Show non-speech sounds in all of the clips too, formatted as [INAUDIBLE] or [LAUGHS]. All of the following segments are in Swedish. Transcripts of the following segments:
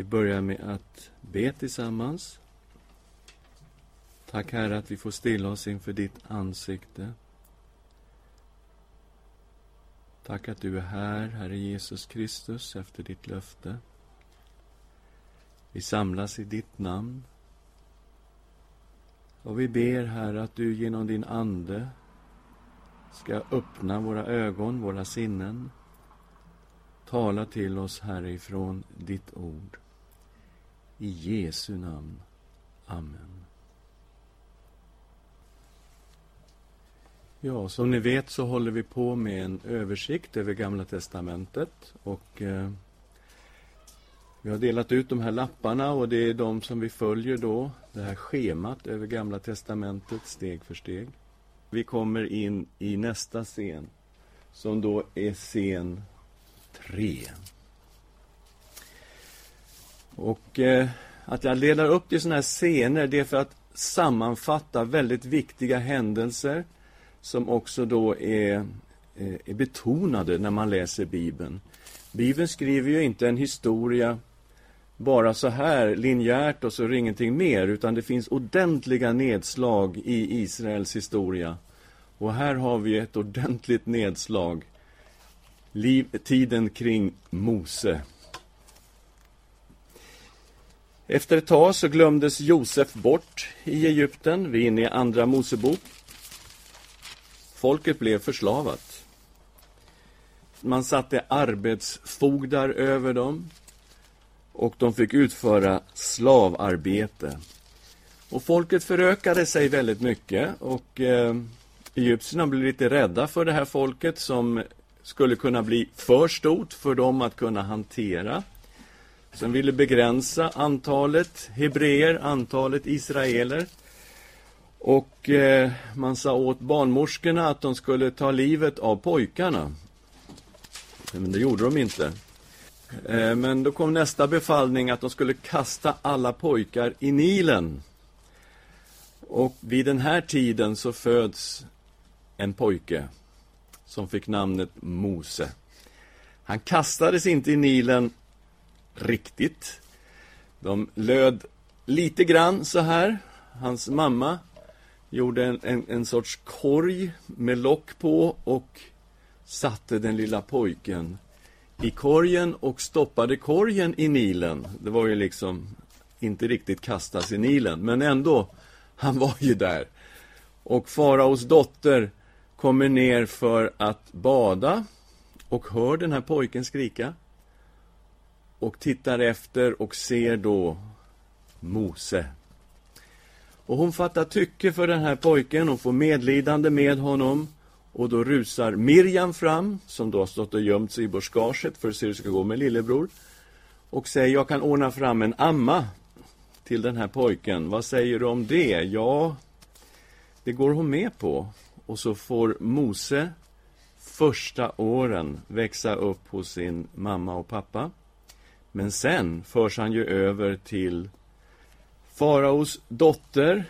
Vi börjar med att be tillsammans. Tack Herre att vi får stilla oss inför ditt ansikte. Tack att du är här, Herre Jesus Kristus, efter ditt löfte. Vi samlas i ditt namn. Och vi ber, Herre, att du genom din Ande ska öppna våra ögon, våra sinnen. Tala till oss, Herre, ifrån ditt ord. I Jesu namn. Amen. Ja, som ni vet så håller vi på med en översikt över Gamla Testamentet. Och eh, Vi har delat ut de här lapparna och det är de som vi följer då, det här schemat över Gamla Testamentet steg för steg. Vi kommer in i nästa scen, som då är scen 3. Och eh, att jag delar upp det i sådana här scener, det är för att sammanfatta väldigt viktiga händelser som också då är, eh, är betonade när man läser Bibeln. Bibeln skriver ju inte en historia bara så här linjärt och så är det ingenting mer, utan det finns ordentliga nedslag i Israels historia. Och här har vi ett ordentligt nedslag. Liv, tiden kring Mose. Efter ett tag så glömdes Josef bort i Egypten. Vi är inne i Andra Mosebok. Folket blev förslavat. Man satte arbetsfogdar över dem och de fick utföra slavarbete. Och folket förökade sig väldigt mycket och eh, egyptierna blev lite rädda för det här folket som skulle kunna bli för stort för dem att kunna hantera. Som ville begränsa antalet hebreer, antalet israeler. Och eh, man sa åt barnmorskorna att de skulle ta livet av pojkarna. Men det gjorde de inte. Eh, men då kom nästa befallning att de skulle kasta alla pojkar i Nilen. Och vid den här tiden så föds en pojke som fick namnet Mose. Han kastades inte i Nilen riktigt. De löd lite grann så här. Hans mamma gjorde en, en, en sorts korg med lock på och satte den lilla pojken i korgen och stoppade korgen i Nilen. Det var ju liksom inte riktigt kastas i Nilen, men ändå, han var ju där. Och faraos dotter kommer ner för att bada och hör den här pojken skrika. Och tittar efter och ser då Mose. Och hon fattar tycke för den här pojken och får medlidande med honom och då rusar Miriam fram, som då har stått och gömt sig i buskaget för att se hur det ska gå med lillebror. Och säger, jag kan ordna fram en amma till den här pojken. Vad säger du om det? Ja, det går hon med på. Och så får Mose första åren växa upp hos sin mamma och pappa. Men sen förs han ju över till faraos dotter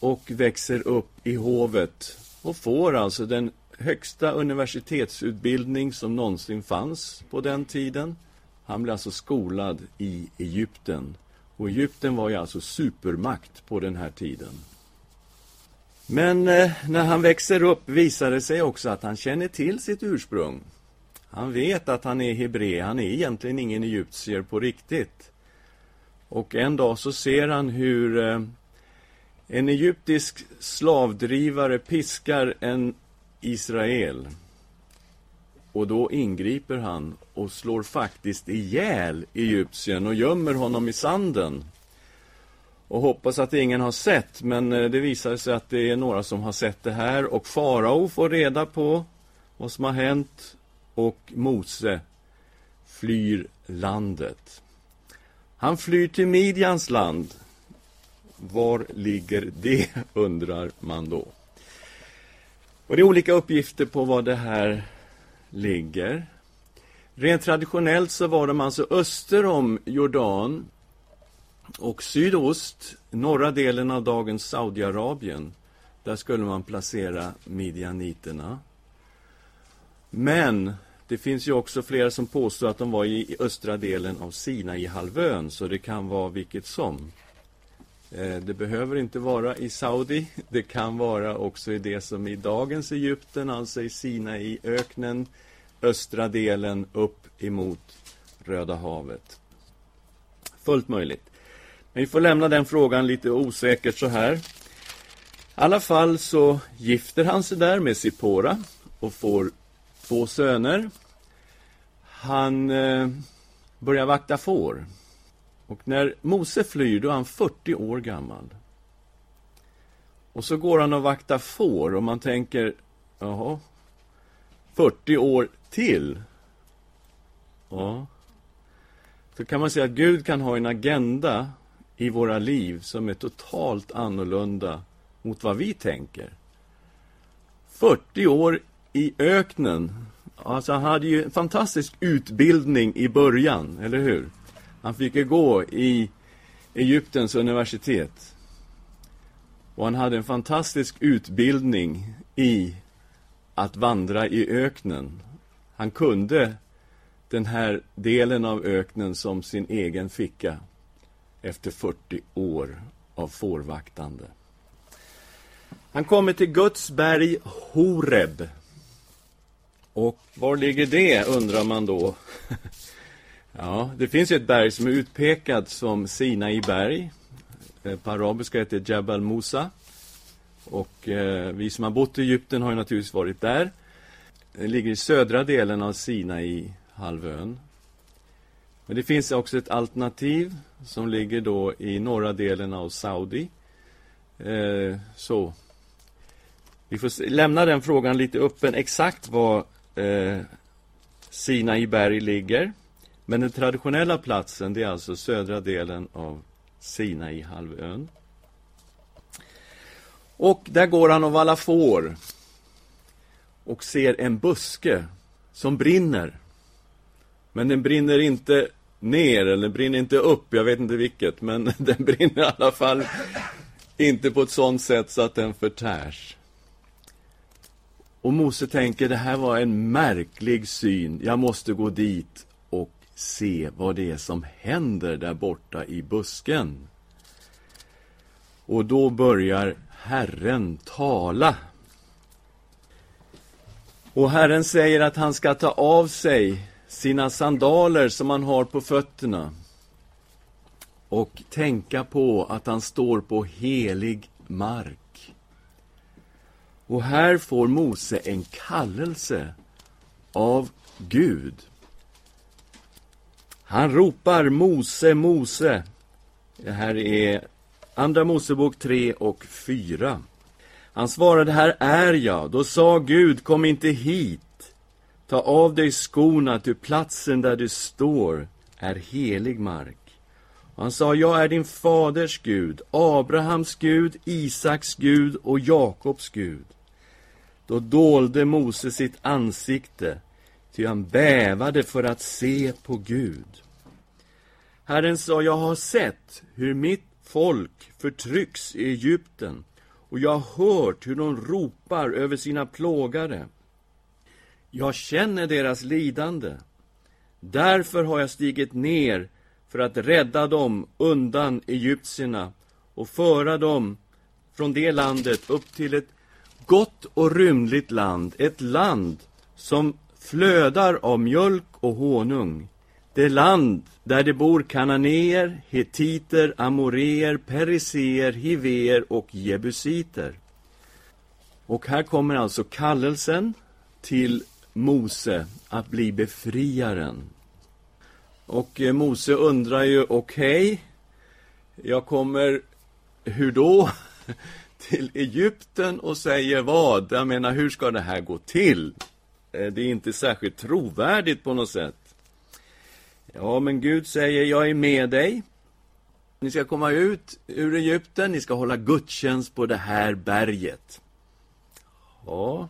och växer upp i hovet och får alltså den högsta universitetsutbildning som någonsin fanns på den tiden. Han blev alltså skolad i Egypten. Och Egypten var ju alltså supermakt på den här tiden. Men eh, när han växer upp visar det sig också att han känner till sitt ursprung. Han vet att han är hebre, han är egentligen ingen egyptier på riktigt. Och en dag så ser han hur eh, en egyptisk slavdrivare piskar en Israel. Och då ingriper han och slår faktiskt ihjäl egyptien och gömmer honom i sanden. Och hoppas att ingen har sett, men eh, det visar sig att det är några som har sett det här. Och farao får reda på vad som har hänt och Mose flyr landet. Han flyr till Midjans land var ligger det, [LAUGHS] undrar man då. Och det är olika uppgifter på var det här ligger. Rent traditionellt så var de alltså öster om Jordan och sydost, norra delen av dagens Saudiarabien. Där skulle man placera midjaniterna. Men det finns ju också flera som påstår att de var i östra delen av Sinaihalvön så det kan vara vilket som. Eh, det behöver inte vara i Saudi, [LAUGHS] det kan vara också i det som i dagens Egypten, alltså i Sinai-öknen, östra delen upp emot Röda havet. Fullt möjligt. Men vi får lämna den frågan lite osäkert så här. I alla fall så gifter han sig där med Sipora och får två söner. Han eh, börjar vakta får. Och när Mose flyr, då är han 40 år gammal. Och så går han och vaktar får och man tänker, jaha, 40 år till? Ja. Så kan man säga att Gud kan ha en agenda i våra liv som är totalt annorlunda mot vad vi tänker. 40 år i öknen. Alltså han hade ju en fantastisk utbildning i början, eller hur? Han fick ju gå i Egyptens universitet. Och han hade en fantastisk utbildning i att vandra i öknen. Han kunde den här delen av öknen som sin egen ficka efter 40 år av fårvaktande. Han kommer till Guds berg Horeb. Och var ligger det, undrar man då. [LAUGHS] ja, det finns ju ett berg som är utpekat som Sinai berg. Eh, på arabiska heter det Jabal Musa. Och eh, vi som har bott i Egypten har naturligtvis varit där. Det ligger i södra delen av Sinai halvön. Men det finns också ett alternativ som ligger då i norra delen av Saudi. Eh, så vi får lämna den frågan lite öppen exakt var eh, Sinai berg ligger. Men den traditionella platsen det är alltså södra delen av Sinai halvön. Och där går han och vallar får och ser en buske som brinner. Men den brinner inte ner, eller brinner inte upp, jag vet inte vilket, men [LAUGHS] den brinner i alla fall inte på ett sådant sätt så att den förtärs. Och Mose tänker, det här var en märklig syn, jag måste gå dit och se vad det är som händer där borta i busken. Och då börjar Herren tala. Och Herren säger att han ska ta av sig sina sandaler som han har på fötterna och tänka på att han står på helig mark. Och här får Mose en kallelse av Gud. Han ropar Mose, Mose. Det här är Andra Mosebok 3 och 4. Han svarade, här är jag. Då sa Gud, kom inte hit. Ta av dig skorna, ty platsen där du står är helig mark. Och han sa, jag är din faders Gud, Abrahams Gud, Isaks Gud och Jakobs Gud. Då dolde Mose sitt ansikte, ty han bävade för att se på Gud. Herren sa, jag har sett hur mitt folk förtrycks i Egypten, och jag har hört hur de ropar över sina plågare. Jag känner deras lidande. Därför har jag stigit ner för att rädda dem undan egyptierna och föra dem från det landet upp till ett gott och rymligt land, ett land som flödar av mjölk och honung. Det land där det bor kananéer, hetiter, amoreer, periseer, hiver och jebusiter. Och här kommer alltså kallelsen till Mose att bli befriaren. Och eh, Mose undrar ju, okej, okay, jag kommer, hur då? [LAUGHS] Till Egypten och säger vad? Jag menar, hur ska det här gå till? Eh, det är inte särskilt trovärdigt på något sätt. Ja, men Gud säger, jag är med dig. Ni ska komma ut ur Egypten, ni ska hålla gudstjänst på det här berget. Ja,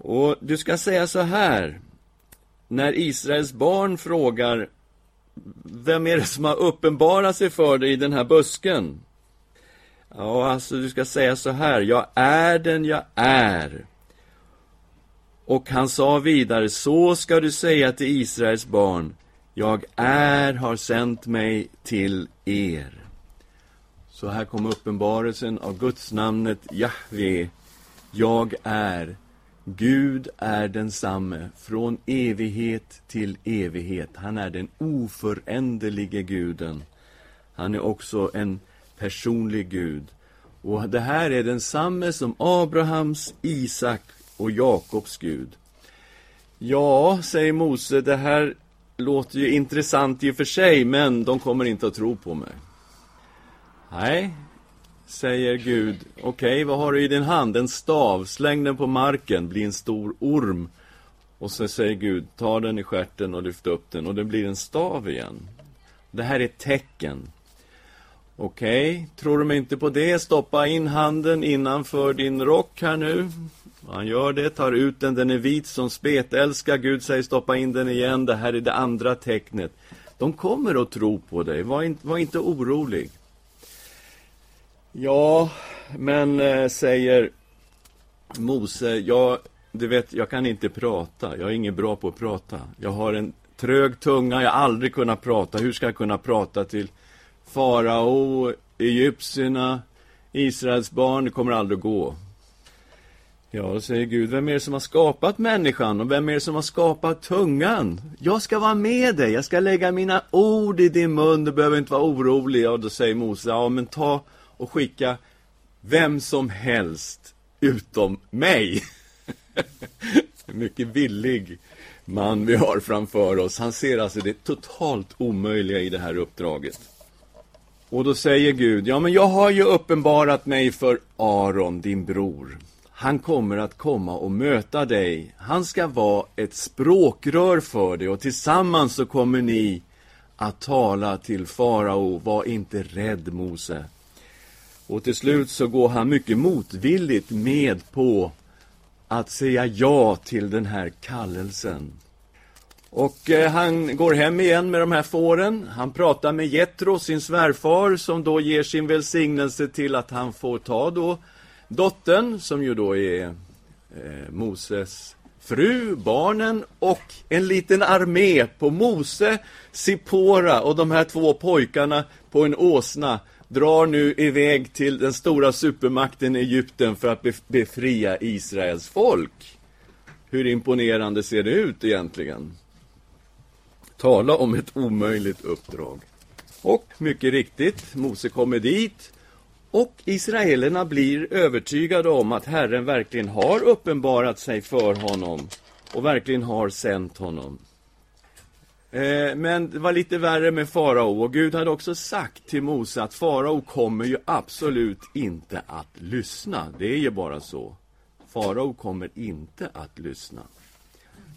och du ska säga så här, när Israels barn frågar vem är det som har uppenbarat sig för dig i den här busken? Ja, alltså du ska säga så här, jag är den jag är. Och han sa vidare, så ska du säga till Israels barn, jag är har sänt mig till er. Så här kom uppenbarelsen av Guds namnet Jahve. Jag är. Gud är densamme från evighet till evighet. Han är den oföränderlige guden. Han är också en personlig Gud. Och det här är densamme som Abrahams, Isak och Jakobs Gud. Ja, säger Mose, det här låter ju intressant i och för sig, men de kommer inte att tro på mig. Nej, säger Gud. Okej, okay, vad har du i din hand? En stav. Släng den på marken, bli en stor orm. Och så säger Gud, ta den i skärten och lyft upp den och det blir en stav igen. Det här är ett tecken. Okej, okay, tror du mig inte på det? Stoppa in handen innanför din rock här nu. Han gör det, tar ut den, den är vit som spetälska. Gud säger stoppa in den igen, det här är det andra tecknet. De kommer att tro på dig, var, in, var inte orolig. Ja, men äh, säger Mose, jag, du vet, jag kan inte prata. Jag är ingen bra på att prata. Jag har en trög tunga, jag har aldrig kunnat prata. Hur ska jag kunna prata till farao, egyptierna, Israels barn? Det kommer aldrig att gå. Ja, då säger Gud, vem är det som har skapat människan och vem är det som har skapat tungan? Jag ska vara med dig, jag ska lägga mina ord i din mun, du behöver inte vara orolig. Och då säger Mose, ja men ta och skicka vem som helst utom mig. [LAUGHS] En mycket villig man vi har framför oss. Han ser alltså det totalt omöjliga i det här uppdraget. Och då säger Gud, ja men jag har ju uppenbarat mig för Aron, din bror. Han kommer att komma och möta dig. Han ska vara ett språkrör för dig och tillsammans så kommer ni att tala till farao. Var inte rädd, Mose. Och till slut så går han mycket motvilligt med på att säga ja till den här kallelsen. Och eh, han går hem igen med de här fåren. Han pratar med Jetro, sin svärfar, som då ger sin välsignelse till att han får ta då dottern, som ju då är eh, Moses fru, barnen och en liten armé på Mose, Sipora och de här två pojkarna på en åsna drar nu iväg till den stora supermakten Egypten för att befria Israels folk. Hur imponerande ser det ut egentligen? Tala om ett omöjligt uppdrag. Och mycket riktigt, Mose kommer dit och israelerna blir övertygade om att Herren verkligen har uppenbarat sig för honom och verkligen har sänt honom. Eh, men det var lite värre med farao och Gud hade också sagt till Mose att farao kommer ju absolut inte att lyssna. Det är ju bara så. Farao kommer inte att lyssna.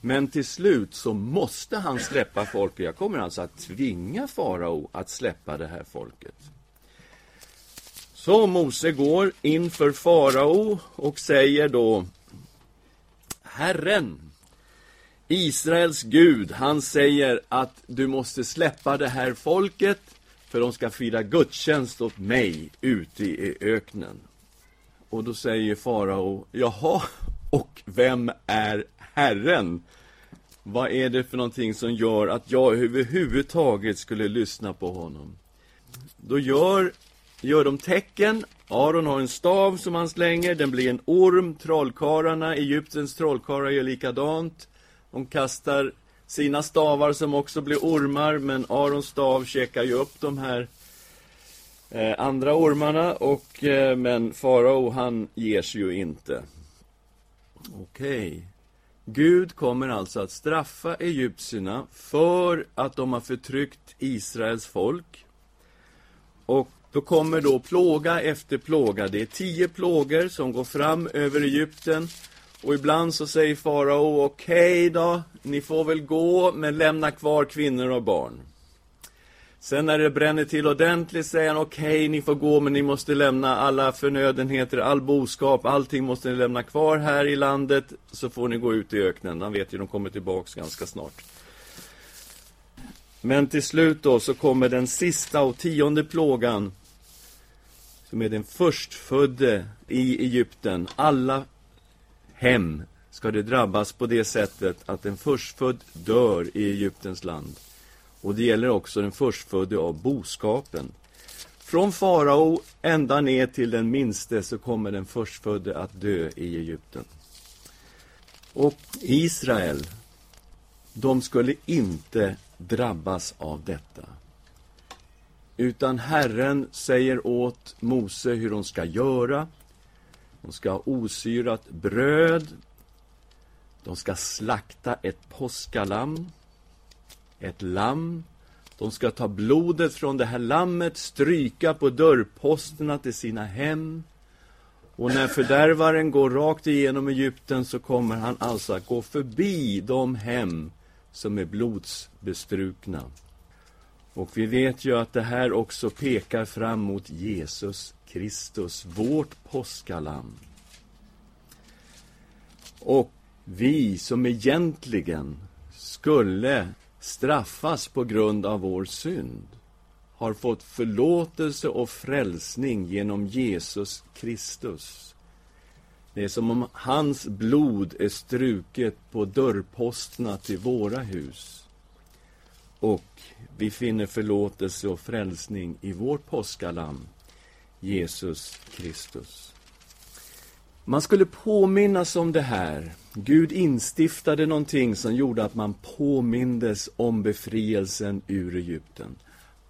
Men till slut så måste han släppa folket. Jag kommer alltså att tvinga farao att släppa det här folket. Så Mose går inför farao och säger då Herren, Israels Gud, han säger att du måste släppa det här folket för de ska fira gudstjänst åt mig ute i öknen. Och då säger farao, jaha, och vem är Herren? Vad är det för någonting som gör att jag överhuvudtaget skulle lyssna på honom? Då gör, gör de tecken. Aron har en stav som han slänger, den blir en orm. Trollkarlarna, Egyptens trollkarlar gör likadant. De kastar sina stavar som också blir ormar, men Arons stav käkar ju upp de här eh, andra ormarna, och, eh, men farao han ger sig ju inte. Okej. Okay. Gud kommer alltså att straffa egyptierna för att de har förtryckt Israels folk. Och då kommer då plåga efter plåga. Det är tio plågor som går fram över Egypten. Och ibland så säger farao, okej okay då, ni får väl gå, men lämna kvar kvinnor och barn. Sen när det bränner till ordentligt säger han, okej, okay, ni får gå, men ni måste lämna alla förnödenheter, all boskap, allting måste ni lämna kvar här i landet, så får ni gå ut i öknen. Han vet ju, de kommer tillbaks ganska snart. Men till slut då så kommer den sista och tionde plågan, som är den förstfödde i Egypten. Alla hem ska det drabbas på det sättet att en förstfödd dör i Egyptens land. Och det gäller också den förstfödde av boskapen. Från farao ända ner till den minste så kommer den förstfödde att dö i Egypten. Och Israel, de skulle inte drabbas av detta. Utan Herren säger åt Mose hur de ska göra. De ska ha osyrat bröd. De ska slakta ett påskalamm, ett lamm. De ska ta blodet från det här lammet, stryka på dörrposterna till sina hem. Och när fördärvaren går rakt igenom Egypten så kommer han alltså att gå förbi de hem som är blodsbestrukna. Och vi vet ju att det här också pekar fram mot Jesus Kristus, vårt påskalamm. Och vi som egentligen skulle straffas på grund av vår synd har fått förlåtelse och frälsning genom Jesus Kristus. Det är som om hans blod är struket på dörrposterna till våra hus. Och vi finner förlåtelse och frälsning i vårt påskalamm, Jesus Kristus. Man skulle påminnas om det här. Gud instiftade någonting som gjorde att man påmindes om befrielsen ur Egypten.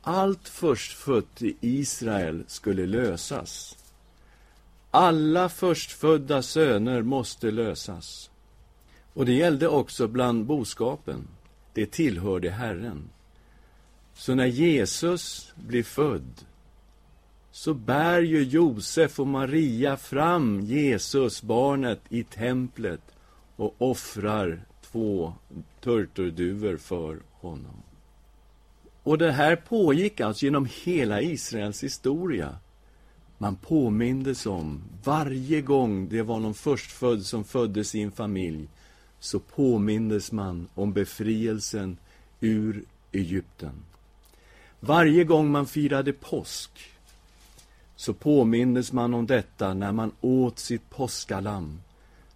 Allt förstfött i Israel skulle lösas. Alla förstfödda söner måste lösas. Och det gällde också bland boskapen. Det tillhörde Herren. Så när Jesus blir född så bär ju Josef och Maria fram Jesus, barnet, i templet och offrar två turturduvor för honom. Och det här pågick alltså genom hela Israels historia. Man påmindes om, varje gång det var någon förstfödd som föddes i en familj, så påmindes man om befrielsen ur Egypten. Varje gång man firade påsk så påmindes man om detta när man åt sitt påskalamm.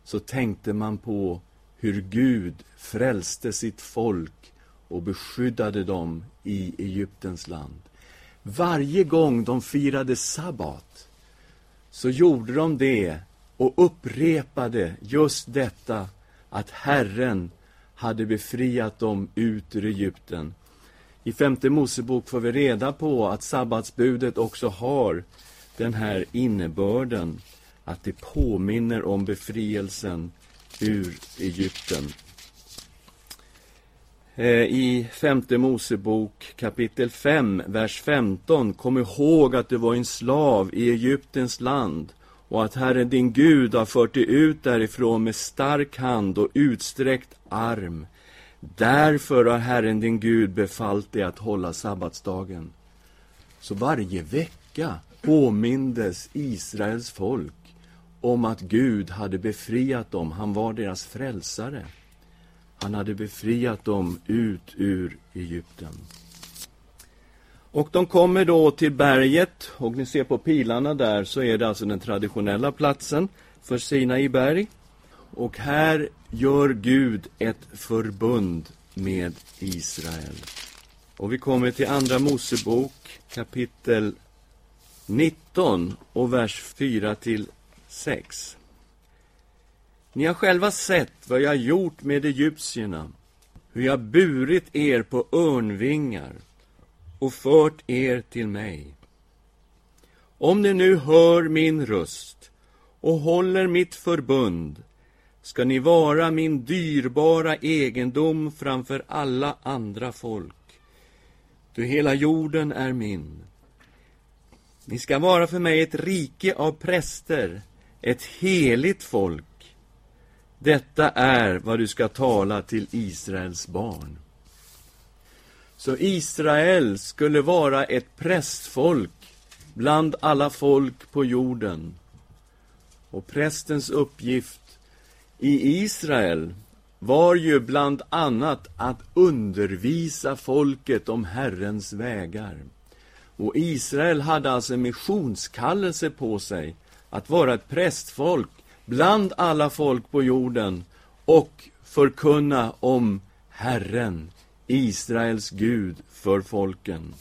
Så tänkte man på hur Gud frälste sitt folk och beskyddade dem i Egyptens land. Varje gång de firade sabbat så gjorde de det och upprepade just detta att Herren hade befriat dem ut ur Egypten. I femte Mosebok får vi reda på att sabbatsbudet också har den här innebörden att det påminner om befrielsen ur Egypten. Eh, I femte Mosebok kapitel 5, vers 15. Kom ihåg att du var en slav i Egyptens land och att Herren din Gud har fört dig ut därifrån med stark hand och utsträckt arm. Därför har Herren din Gud befallt dig att hålla sabbatsdagen. Så varje vecka påmindes Israels folk om att Gud hade befriat dem. Han var deras frälsare. Han hade befriat dem ut ur Egypten. Och de kommer då till berget, och ni ser på pilarna där så är det alltså den traditionella platsen för Sinai berg. Och här gör Gud ett förbund med Israel. Och vi kommer till Andra Mosebok kapitel 19 och vers 4 till 6. Ni har själva sett vad jag gjort med egyptierna, hur jag burit er på örnvingar och fört er till mig. Om ni nu hör min röst och håller mitt förbund ska ni vara min dyrbara egendom framför alla andra folk. Du hela jorden är min. Ni ska vara för mig ett rike av präster, ett heligt folk. Detta är vad du ska tala till Israels barn. Så Israel skulle vara ett prästfolk bland alla folk på jorden. Och prästens uppgift i Israel var ju bland annat att undervisa folket om Herrens vägar. Och Israel hade alltså en missionskallelse på sig att vara ett prästfolk bland alla folk på jorden och förkunna om Herren, Israels Gud, för folken.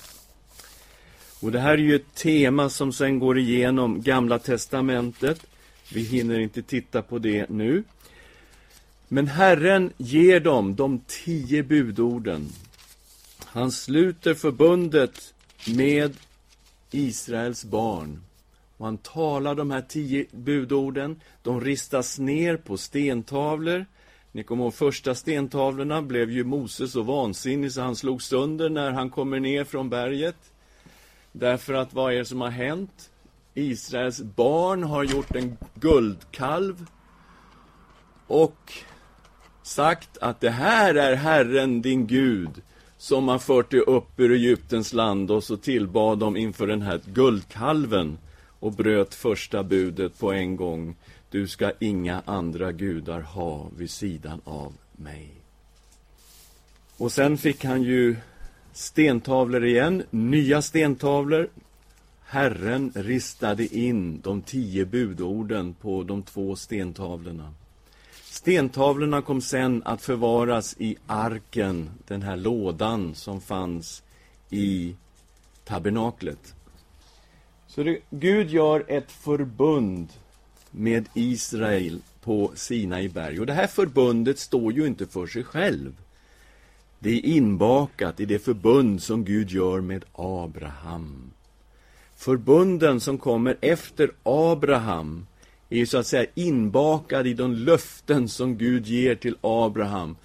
Och Det här är ju ett tema som sen går igenom Gamla testamentet. Vi hinner inte titta på det nu. Men Herren ger dem de tio budorden. Han sluter förbundet med Israels barn. Och han talar de här tio budorden. De ristas ner på stentavlor. Ni kommer ihåg första stentavlorna blev ju Moses så vansinnig så han slog sönder när han kommer ner från berget. Därför att vad är det som har hänt? Israels barn har gjort en guldkalv och sagt att det här är Herren din Gud som har fört dig upp ur Egyptens land och så tillbad de inför den här guldkalven och bröt första budet på en gång. Du ska inga andra gudar ha vid sidan av mig. Och sen fick han ju stentavlor igen, nya stentavlor. Herren ristade in de tio budorden på de två stentavlorna. Stentavlorna kom sen att förvaras i arken, den här lådan som fanns i tabernaklet. Så det, Gud gör ett förbund med Israel på Sinai berg. Och det här förbundet står ju inte för sig själv. Det är inbakat i det förbund som Gud gör med Abraham. Förbunden som kommer efter Abraham är ju så att säga inbakad i de löften som Gud ger till Abraham.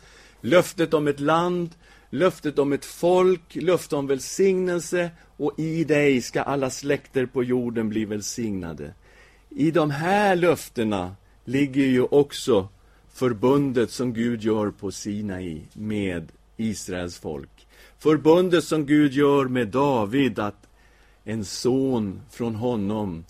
Löftet om ett land, löftet om ett folk, löftet om välsignelse och i dig ska alla släkter på jorden bli välsignade. I de här löftena ligger ju också förbundet som Gud gör på Sinai med Israels folk. Förbundet som Gud gör med David, att en son från honom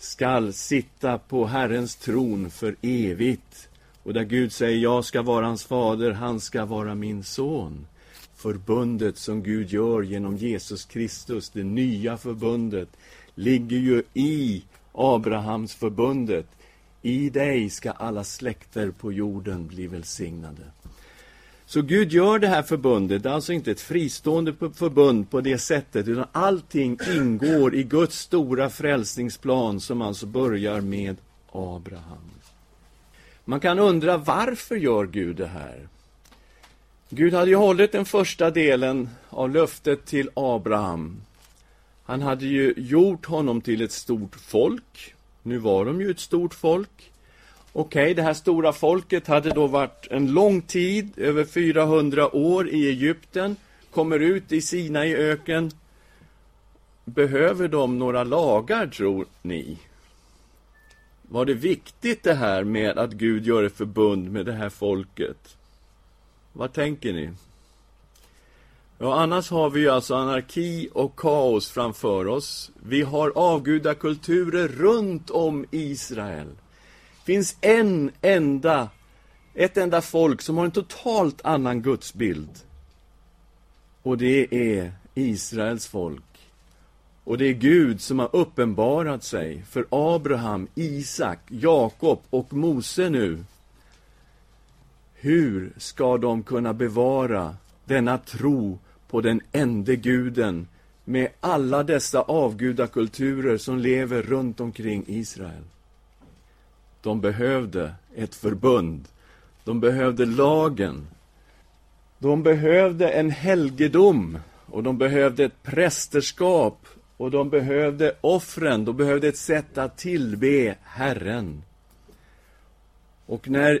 skall sitta på Herrens tron för evigt. Och där Gud säger, jag ska vara hans fader, han ska vara min son. Förbundet som Gud gör genom Jesus Kristus, det nya förbundet, ligger ju i Abrahams förbundet. I dig ska alla släkter på jorden bli välsignade. Så Gud gör det här förbundet, det är alltså inte ett fristående förbund på det sättet, utan allting ingår i Guds stora frälsningsplan som alltså börjar med Abraham. Man kan undra varför gör Gud det här? Gud hade ju hållit den första delen av löftet till Abraham. Han hade ju gjort honom till ett stort folk. Nu var de ju ett stort folk. Okej, okay, det här stora folket hade då varit en lång tid, över 400 år i Egypten, kommer ut i Sina i öken. Behöver de några lagar, tror ni? Var det viktigt det här med att Gud gör ett förbund med det här folket? Vad tänker ni? Ja, annars har vi ju alltså anarki och kaos framför oss. Vi har avgudakulturer runt om Israel finns en enda, ett enda folk som har en totalt annan gudsbild. Och det är Israels folk. Och det är Gud som har uppenbarat sig för Abraham, Isak, Jakob och Mose nu. Hur ska de kunna bevara denna tro på den ende guden med alla dessa avgudakulturer som lever runt omkring Israel? De behövde ett förbund. De behövde lagen. De behövde en helgedom och de behövde ett prästerskap och de behövde offren, de behövde ett sätt att tillbe Herren. Och när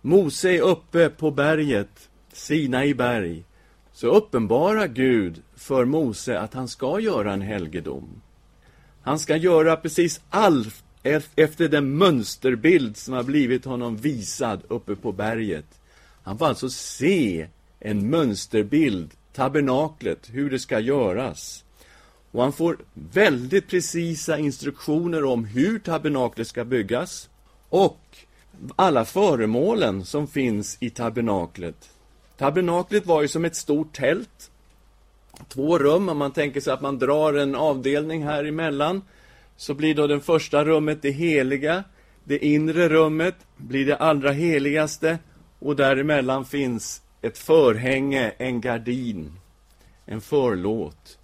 Mose är uppe på berget, Sinai berg, så uppenbarar Gud för Mose att han ska göra en helgedom. Han ska göra precis allt efter den mönsterbild som har blivit honom visad uppe på berget. Han får alltså se en mönsterbild, tabernaklet, hur det ska göras. Och han får väldigt precisa instruktioner om hur tabernaklet ska byggas och alla föremålen som finns i tabernaklet. Tabernaklet var ju som ett stort tält. Två rum, om man tänker sig att man drar en avdelning här emellan så blir då det första rummet det heliga, det inre rummet blir det allra heligaste och däremellan finns ett förhänge, en gardin, en förlåt.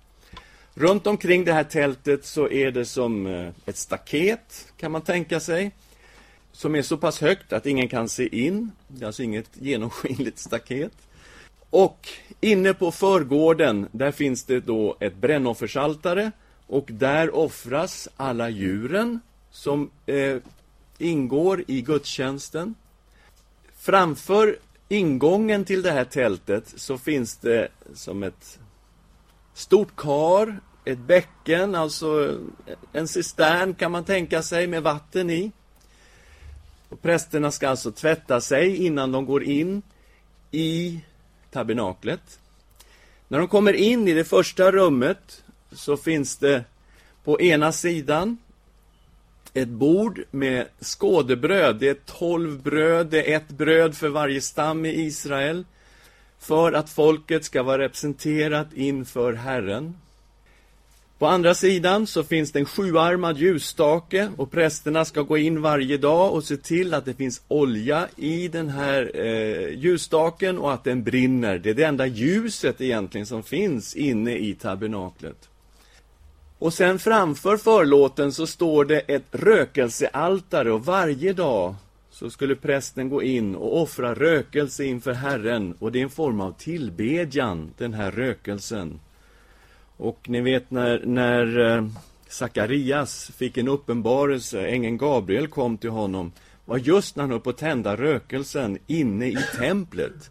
Runt omkring det här tältet så är det som eh, ett staket, kan man tänka sig, som är så pass högt att ingen kan se in. Det är alltså inget genomskinligt staket. Och inne på förgården, där finns det då ett brännoffersaltare och där offras alla djuren som eh, ingår i gudstjänsten. Framför ingången till det här tältet så finns det som ett stort kar, ett bäcken, alltså en cistern kan man tänka sig med vatten i. Och prästerna ska alltså tvätta sig innan de går in i tabernaklet. När de kommer in i det första rummet så finns det på ena sidan ett bord med skådebröd. Det är tolv bröd, det är ett bröd för varje stam i Israel. För att folket ska vara representerat inför Herren. På andra sidan så finns det en sjuarmad ljusstake och prästerna ska gå in varje dag och se till att det finns olja i den här eh, ljusstaken och att den brinner. Det är det enda ljuset egentligen som finns inne i tabernaklet. Och sen framför förlåten så står det ett rökelsealtare och varje dag så skulle prästen gå in och offra rökelse inför Herren och det är en form av tillbedjan, den här rökelsen. Och ni vet när, när eh, Sakarias fick en uppenbarelse, ängeln Gabriel kom till honom, var just när han höll på att tända rökelsen inne i templet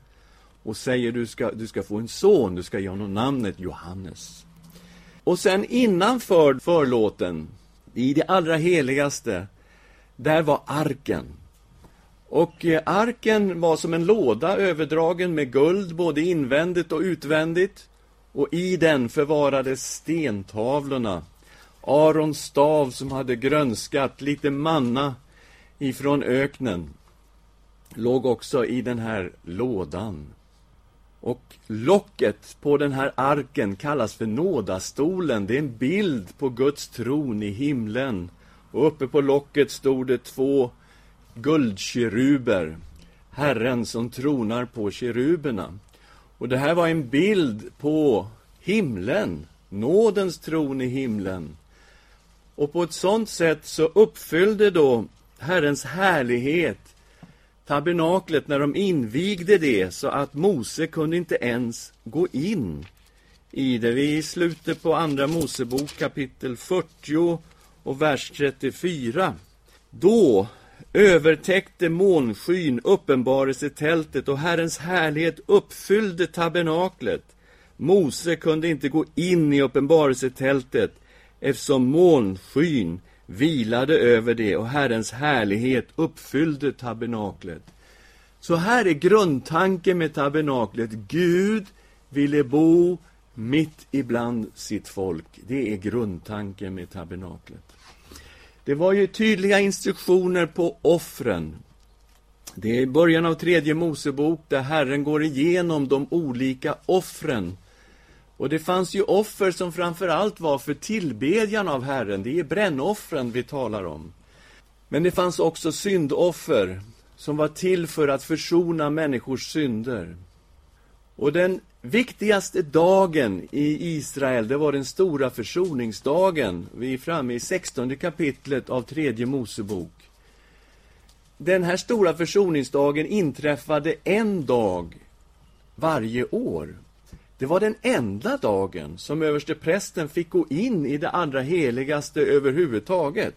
och säger du ska, du ska få en son, du ska ge honom namnet Johannes. Och sen innanför förlåten, i det allra heligaste, där var arken. Och eh, arken var som en låda överdragen med guld, både invändigt och utvändigt. Och i den förvarades stentavlorna. Arons stav som hade grönskat, lite manna ifrån öknen, låg också i den här lådan. Och locket på den här arken kallas för nådastolen. Det är en bild på Guds tron i himlen. Och uppe på locket stod det två guldkeruber, Herren som tronar på keruberna. Och det här var en bild på himlen, nådens tron i himlen. Och på ett sådant sätt så uppfyllde då Herrens härlighet tabernaklet när de invigde det så att Mose kunde inte ens gå in i det. Vi är i slutet på Andra Mosebok kapitel 40 och vers 34. Då övertäckte månskyn uppenbarelsetältet och Herrens härlighet uppfyllde tabernaklet. Mose kunde inte gå in i uppenbarelsetältet eftersom månskyn vilade över det och Herrens härlighet uppfyllde tabernaklet. Så här är grundtanken med tabernaklet. Gud ville bo mitt ibland sitt folk. Det är grundtanken med tabernaklet. Det var ju tydliga instruktioner på offren. Det är i början av tredje Mosebok där Herren går igenom de olika offren och det fanns ju offer som framför allt var för tillbedjan av Herren. Det är brännoffren vi talar om. Men det fanns också syndoffer som var till för att försona människors synder. Och den viktigaste dagen i Israel, det var den stora försoningsdagen. Vi är framme i 16 kapitlet av tredje Mosebok. Den här stora försoningsdagen inträffade en dag varje år. Det var den enda dagen som översteprästen fick gå in i det allra heligaste överhuvudtaget.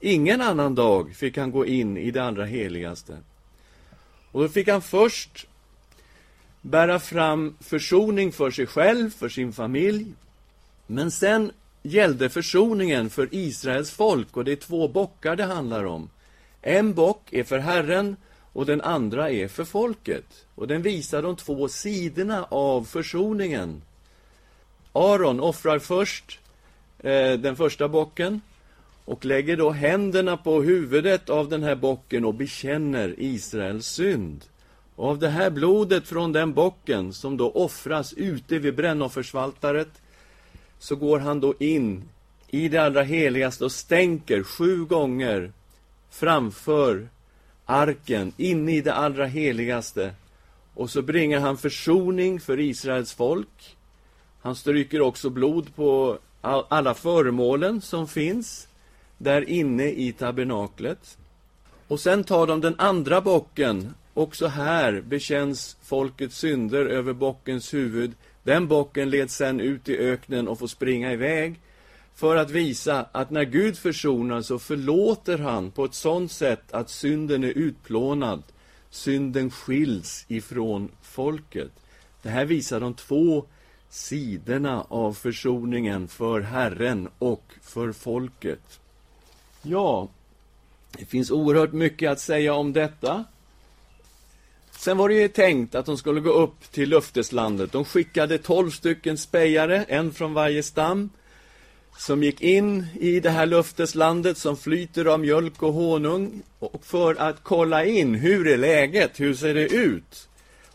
Ingen annan dag fick han gå in i det allra heligaste. Och då fick han först bära fram försoning för sig själv, för sin familj. Men sen gällde försoningen för Israels folk och det är två bockar det handlar om. En bock är för Herren och den andra är för folket. Och den visar de två sidorna av försoningen. Aron offrar först eh, den första bocken och lägger då händerna på huvudet av den här bocken och bekänner Israels synd. Och av det här blodet från den bocken som då offras ute vid brännoffersvaltaret så går han då in i det allra heligaste och stänker sju gånger framför arken inne i det allra heligaste. Och så bringar han försoning för Israels folk. Han stryker också blod på alla föremålen som finns där inne i tabernaklet. Och sen tar de den andra bocken. Också här bekänns folkets synder över bockens huvud. Den bocken leds sen ut i öknen och får springa iväg för att visa att när Gud försonar så förlåter han på ett sådant sätt att synden är utplånad. Synden skiljs ifrån folket. Det här visar de två sidorna av försoningen för Herren och för folket. Ja, det finns oerhört mycket att säga om detta. Sen var det ju tänkt att de skulle gå upp till löfteslandet. De skickade tolv stycken spejare, en från varje stam, som gick in i det här löfteslandet som flyter av mjölk och honung och för att kolla in, hur är läget, hur ser det ut?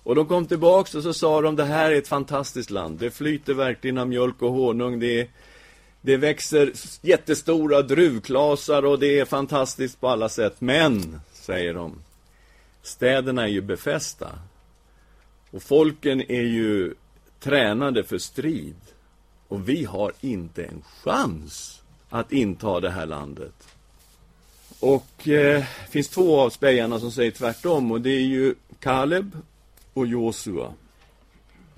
Och de kom tillbaks och så sa de, det här är ett fantastiskt land, det flyter verkligen av mjölk och honung, det det växer jättestora druvklasar och det är fantastiskt på alla sätt. Men, säger de, städerna är ju befästa. Och folken är ju tränade för strid. Och vi har inte en chans att inta det här landet. Och eh, det finns två av spejarna som säger tvärtom och det är ju Kaleb och Josua.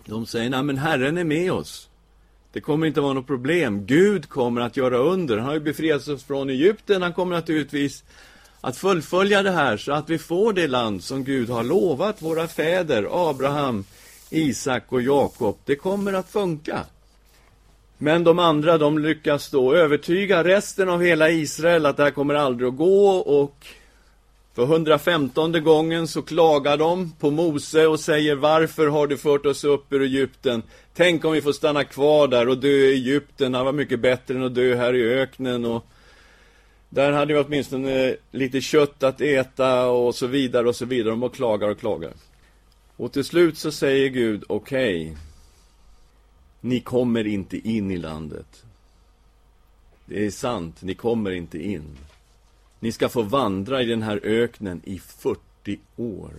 De säger, nej men Herren är med oss. Det kommer inte vara något problem. Gud kommer att göra under. Han har ju befriat oss från Egypten. Han kommer naturligtvis att fullfölja det här så att vi får det land som Gud har lovat våra fäder, Abraham, Isak och Jakob. Det kommer att funka. Men de andra, de lyckas då övertyga resten av hela Israel att det här kommer aldrig att gå och för 115 gången så klagar de på Mose och säger varför har du fört oss upp ur Egypten? Tänk om vi får stanna kvar där och dö i Egypten, det var mycket bättre än att dö här i öknen och där hade vi åtminstone lite kött att äta och så vidare och så vidare. De och klagar och klagar. Och till slut så säger Gud, okej, okay, ni kommer inte in i landet. Det är sant, ni kommer inte in. Ni ska få vandra i den här öknen i 40 år.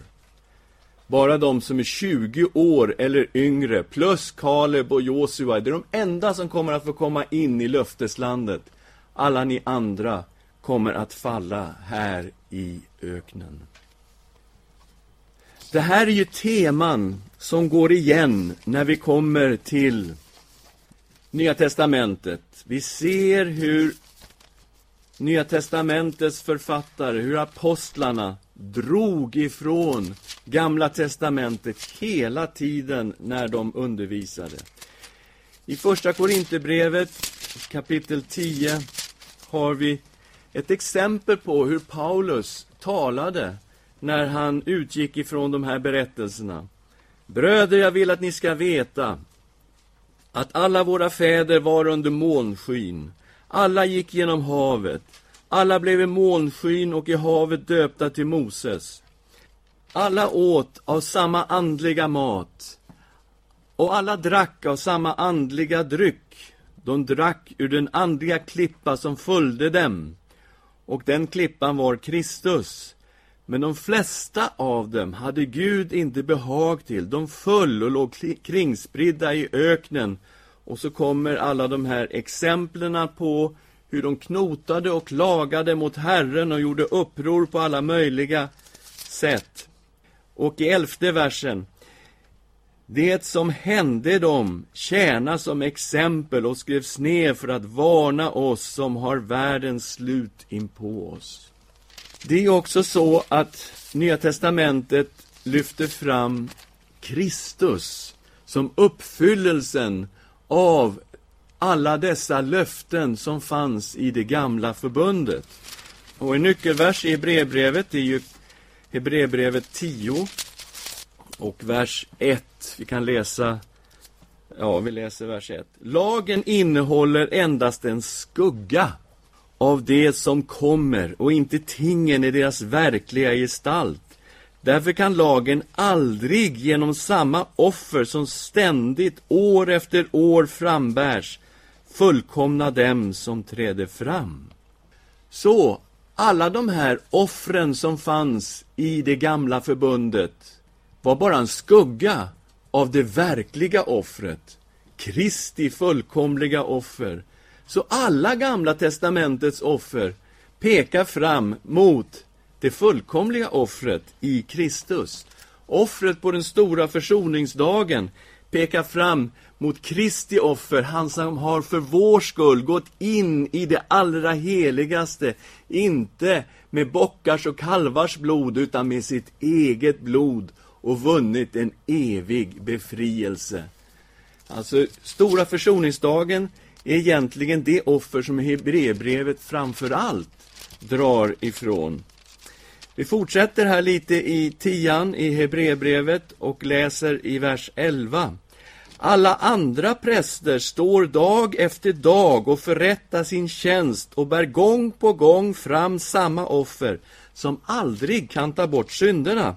Bara de som är 20 år eller yngre, plus Kaleb och Josua, det är de enda som kommer att få komma in i löfteslandet. Alla ni andra kommer att falla här i öknen. Det här är ju teman som går igen när vi kommer till Nya Testamentet. Vi ser hur Nya Testamentets författare, hur apostlarna drog ifrån Gamla Testamentet hela tiden när de undervisade. I Första Korinthierbrevet kapitel 10 har vi ett exempel på hur Paulus talade när han utgick ifrån de här berättelserna. Bröder, jag vill att ni ska veta att alla våra fäder var under molnskyn alla gick genom havet. Alla blev i molnskyn och i havet döpta till Moses. Alla åt av samma andliga mat. Och alla drack av samma andliga dryck. De drack ur den andliga klippa som följde dem. Och den klippan var Kristus. Men de flesta av dem hade Gud inte behag till. De föll och låg kringspridda i öknen och så kommer alla de här exemplen på hur de knotade och klagade mot Herren och gjorde uppror på alla möjliga sätt. Och i elfte versen. Det som hände dem tjänar som exempel och skrevs ner för att varna oss som har världens slut in på oss. Det är också så att Nya Testamentet lyfter fram Kristus som uppfyllelsen av alla dessa löften som fanns i det gamla förbundet. Och en nyckelvers i Hebreerbrevet är ju Hebreerbrevet 10 och vers 1. Vi kan läsa, ja, vi läser vers 1. Lagen innehåller endast en skugga av det som kommer och inte tingen i deras verkliga gestalt. Därför kan lagen aldrig genom samma offer som ständigt år efter år frambärs fullkomna dem som träder fram. Så, alla de här offren som fanns i det gamla förbundet var bara en skugga av det verkliga offret, Kristi fullkomliga offer. Så alla Gamla testamentets offer pekar fram mot det fullkomliga offret i Kristus. Offret på den stora försoningsdagen pekar fram mot Kristi offer, han som har för vår skull gått in i det allra heligaste, inte med bockars och kalvars blod, utan med sitt eget blod och vunnit en evig befrielse. Alltså, stora försoningsdagen är egentligen det offer som Hebreerbrevet framför allt drar ifrån. Vi fortsätter här lite i tian i Hebreerbrevet och läser i vers 11. Alla andra präster står dag efter dag och förrättar sin tjänst och bär gång på gång fram samma offer som aldrig kan ta bort synderna.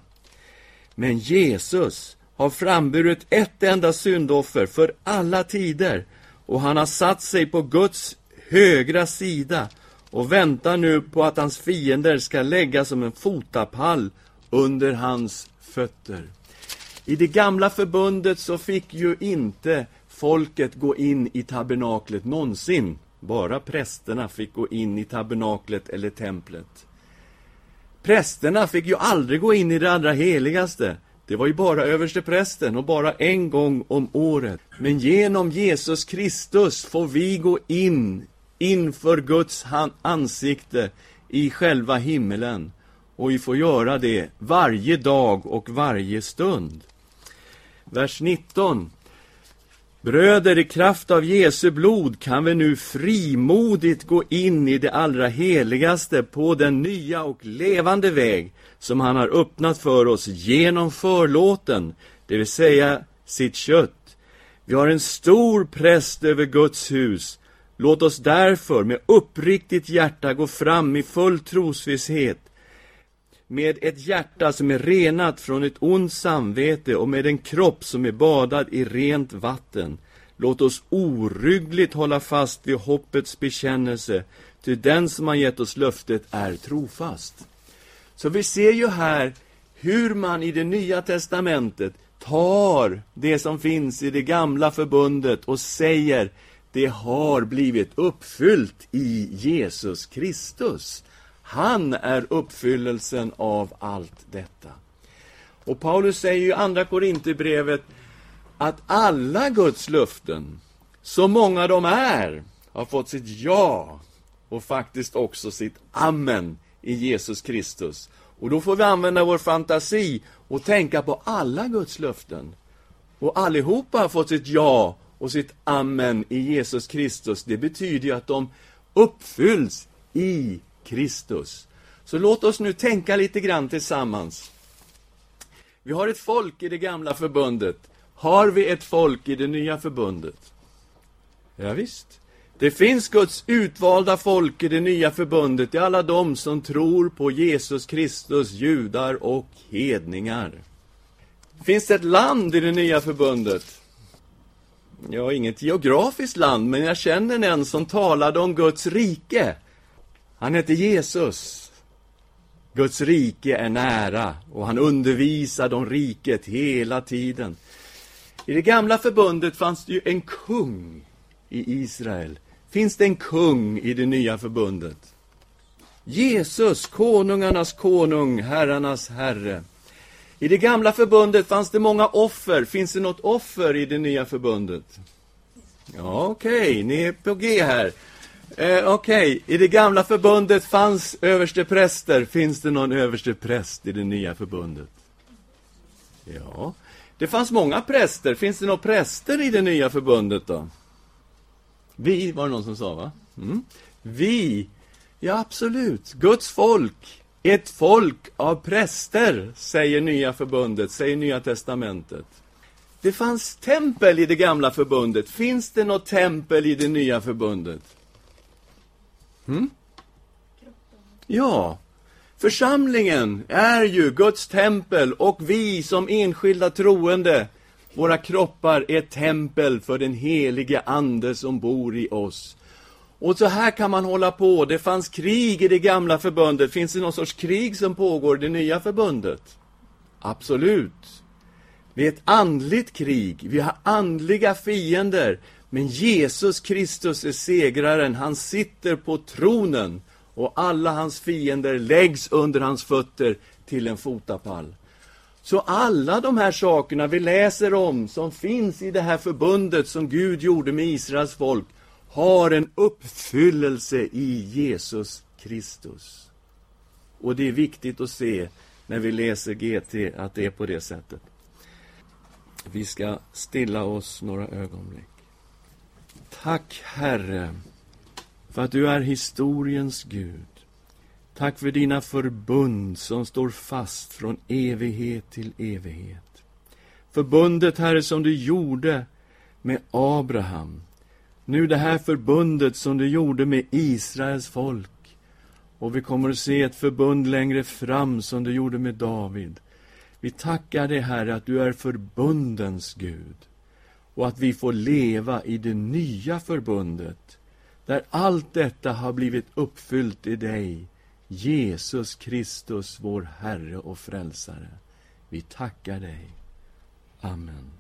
Men Jesus har framburit ett enda syndoffer för alla tider och han har satt sig på Guds högra sida och väntar nu på att hans fiender ska lägga som en fotapall under hans fötter. I det gamla förbundet så fick ju inte folket gå in i tabernaklet någonsin. Bara prästerna fick gå in i tabernaklet eller templet. Prästerna fick ju aldrig gå in i det allra heligaste. Det var ju bara översteprästen och bara en gång om året. Men genom Jesus Kristus får vi gå in inför Guds ansikte i själva himmelen. Och vi får göra det varje dag och varje stund. Vers 19. Bröder, i kraft av Jesu blod kan vi nu frimodigt gå in i det allra heligaste på den nya och levande väg som han har öppnat för oss genom förlåten, det vill säga sitt kött. Vi har en stor präst över Guds hus. Låt oss därför med uppriktigt hjärta gå fram i full trosvisshet med ett hjärta som är renat från ett ont samvete och med en kropp som är badad i rent vatten. Låt oss oryggligt hålla fast vid hoppets bekännelse, ty den som har gett oss löftet är trofast. Så vi ser ju här hur man i det nya testamentet tar det som finns i det gamla förbundet och säger det har blivit uppfyllt i Jesus Kristus. Han är uppfyllelsen av allt detta. Och Paulus säger i Andra Korinthierbrevet att alla Guds löften, så många de är, har fått sitt ja och faktiskt också sitt amen i Jesus Kristus. Och då får vi använda vår fantasi och tänka på alla Guds löften. Och allihopa har fått sitt ja och sitt amen i Jesus Kristus. Det betyder ju att de uppfylls i Kristus. Så låt oss nu tänka lite grann tillsammans. Vi har ett folk i det gamla förbundet. Har vi ett folk i det nya förbundet? Ja, visst. Det finns Guds utvalda folk i det nya förbundet, det är alla de som tror på Jesus Kristus, judar och hedningar. Finns det ett land i det nya förbundet? Ja, inget geografiskt land, men jag känner en som talade om Guds rike. Han heter Jesus. Guds rike är nära och han undervisade om riket hela tiden. I det gamla förbundet fanns det ju en kung i Israel. Finns det en kung i det nya förbundet? Jesus, konungarnas konung, herrarnas herre. I det gamla förbundet fanns det många offer. Finns det något offer i det nya förbundet? Ja, okej, okay. ni är på G här. Eh, Okej, okay. i det gamla förbundet fanns överstepräster. Finns det någon överstepräst i det nya förbundet? Ja, det fanns många präster. Finns det några präster i det nya förbundet då? Vi, var det någon som sa, va? Mm. Vi, ja absolut. Guds folk. Ett folk av präster, säger Nya förbundet, säger Nya testamentet. Det fanns tempel i det gamla förbundet. Finns det något tempel i det nya förbundet? Mm? Ja, församlingen är ju Guds tempel och vi som enskilda troende, våra kroppar är tempel för den helige Ande som bor i oss. Och så här kan man hålla på. Det fanns krig i det gamla förbundet. Finns det någon sorts krig som pågår i det nya förbundet? Absolut. Vi är ett andligt krig. Vi har andliga fiender. Men Jesus Kristus är segraren. Han sitter på tronen och alla hans fiender läggs under hans fötter till en fotapall. Så alla de här sakerna vi läser om, som finns i det här förbundet som Gud gjorde med Israels folk, har en uppfyllelse i Jesus Kristus. Och det är viktigt att se när vi läser GT att det är på det sättet. Vi ska stilla oss några ögonblick. Tack, Herre, för att du är historiens Gud. Tack för dina förbund som står fast från evighet till evighet. Förbundet, Herre, som du gjorde med Abraham. Nu det här förbundet som du gjorde med Israels folk. Och vi kommer att se ett förbund längre fram som du gjorde med David. Vi tackar dig, Herre, att du är förbundens Gud och att vi får leva i det nya förbundet där allt detta har blivit uppfyllt i dig, Jesus Kristus, vår Herre och Frälsare. Vi tackar dig. Amen.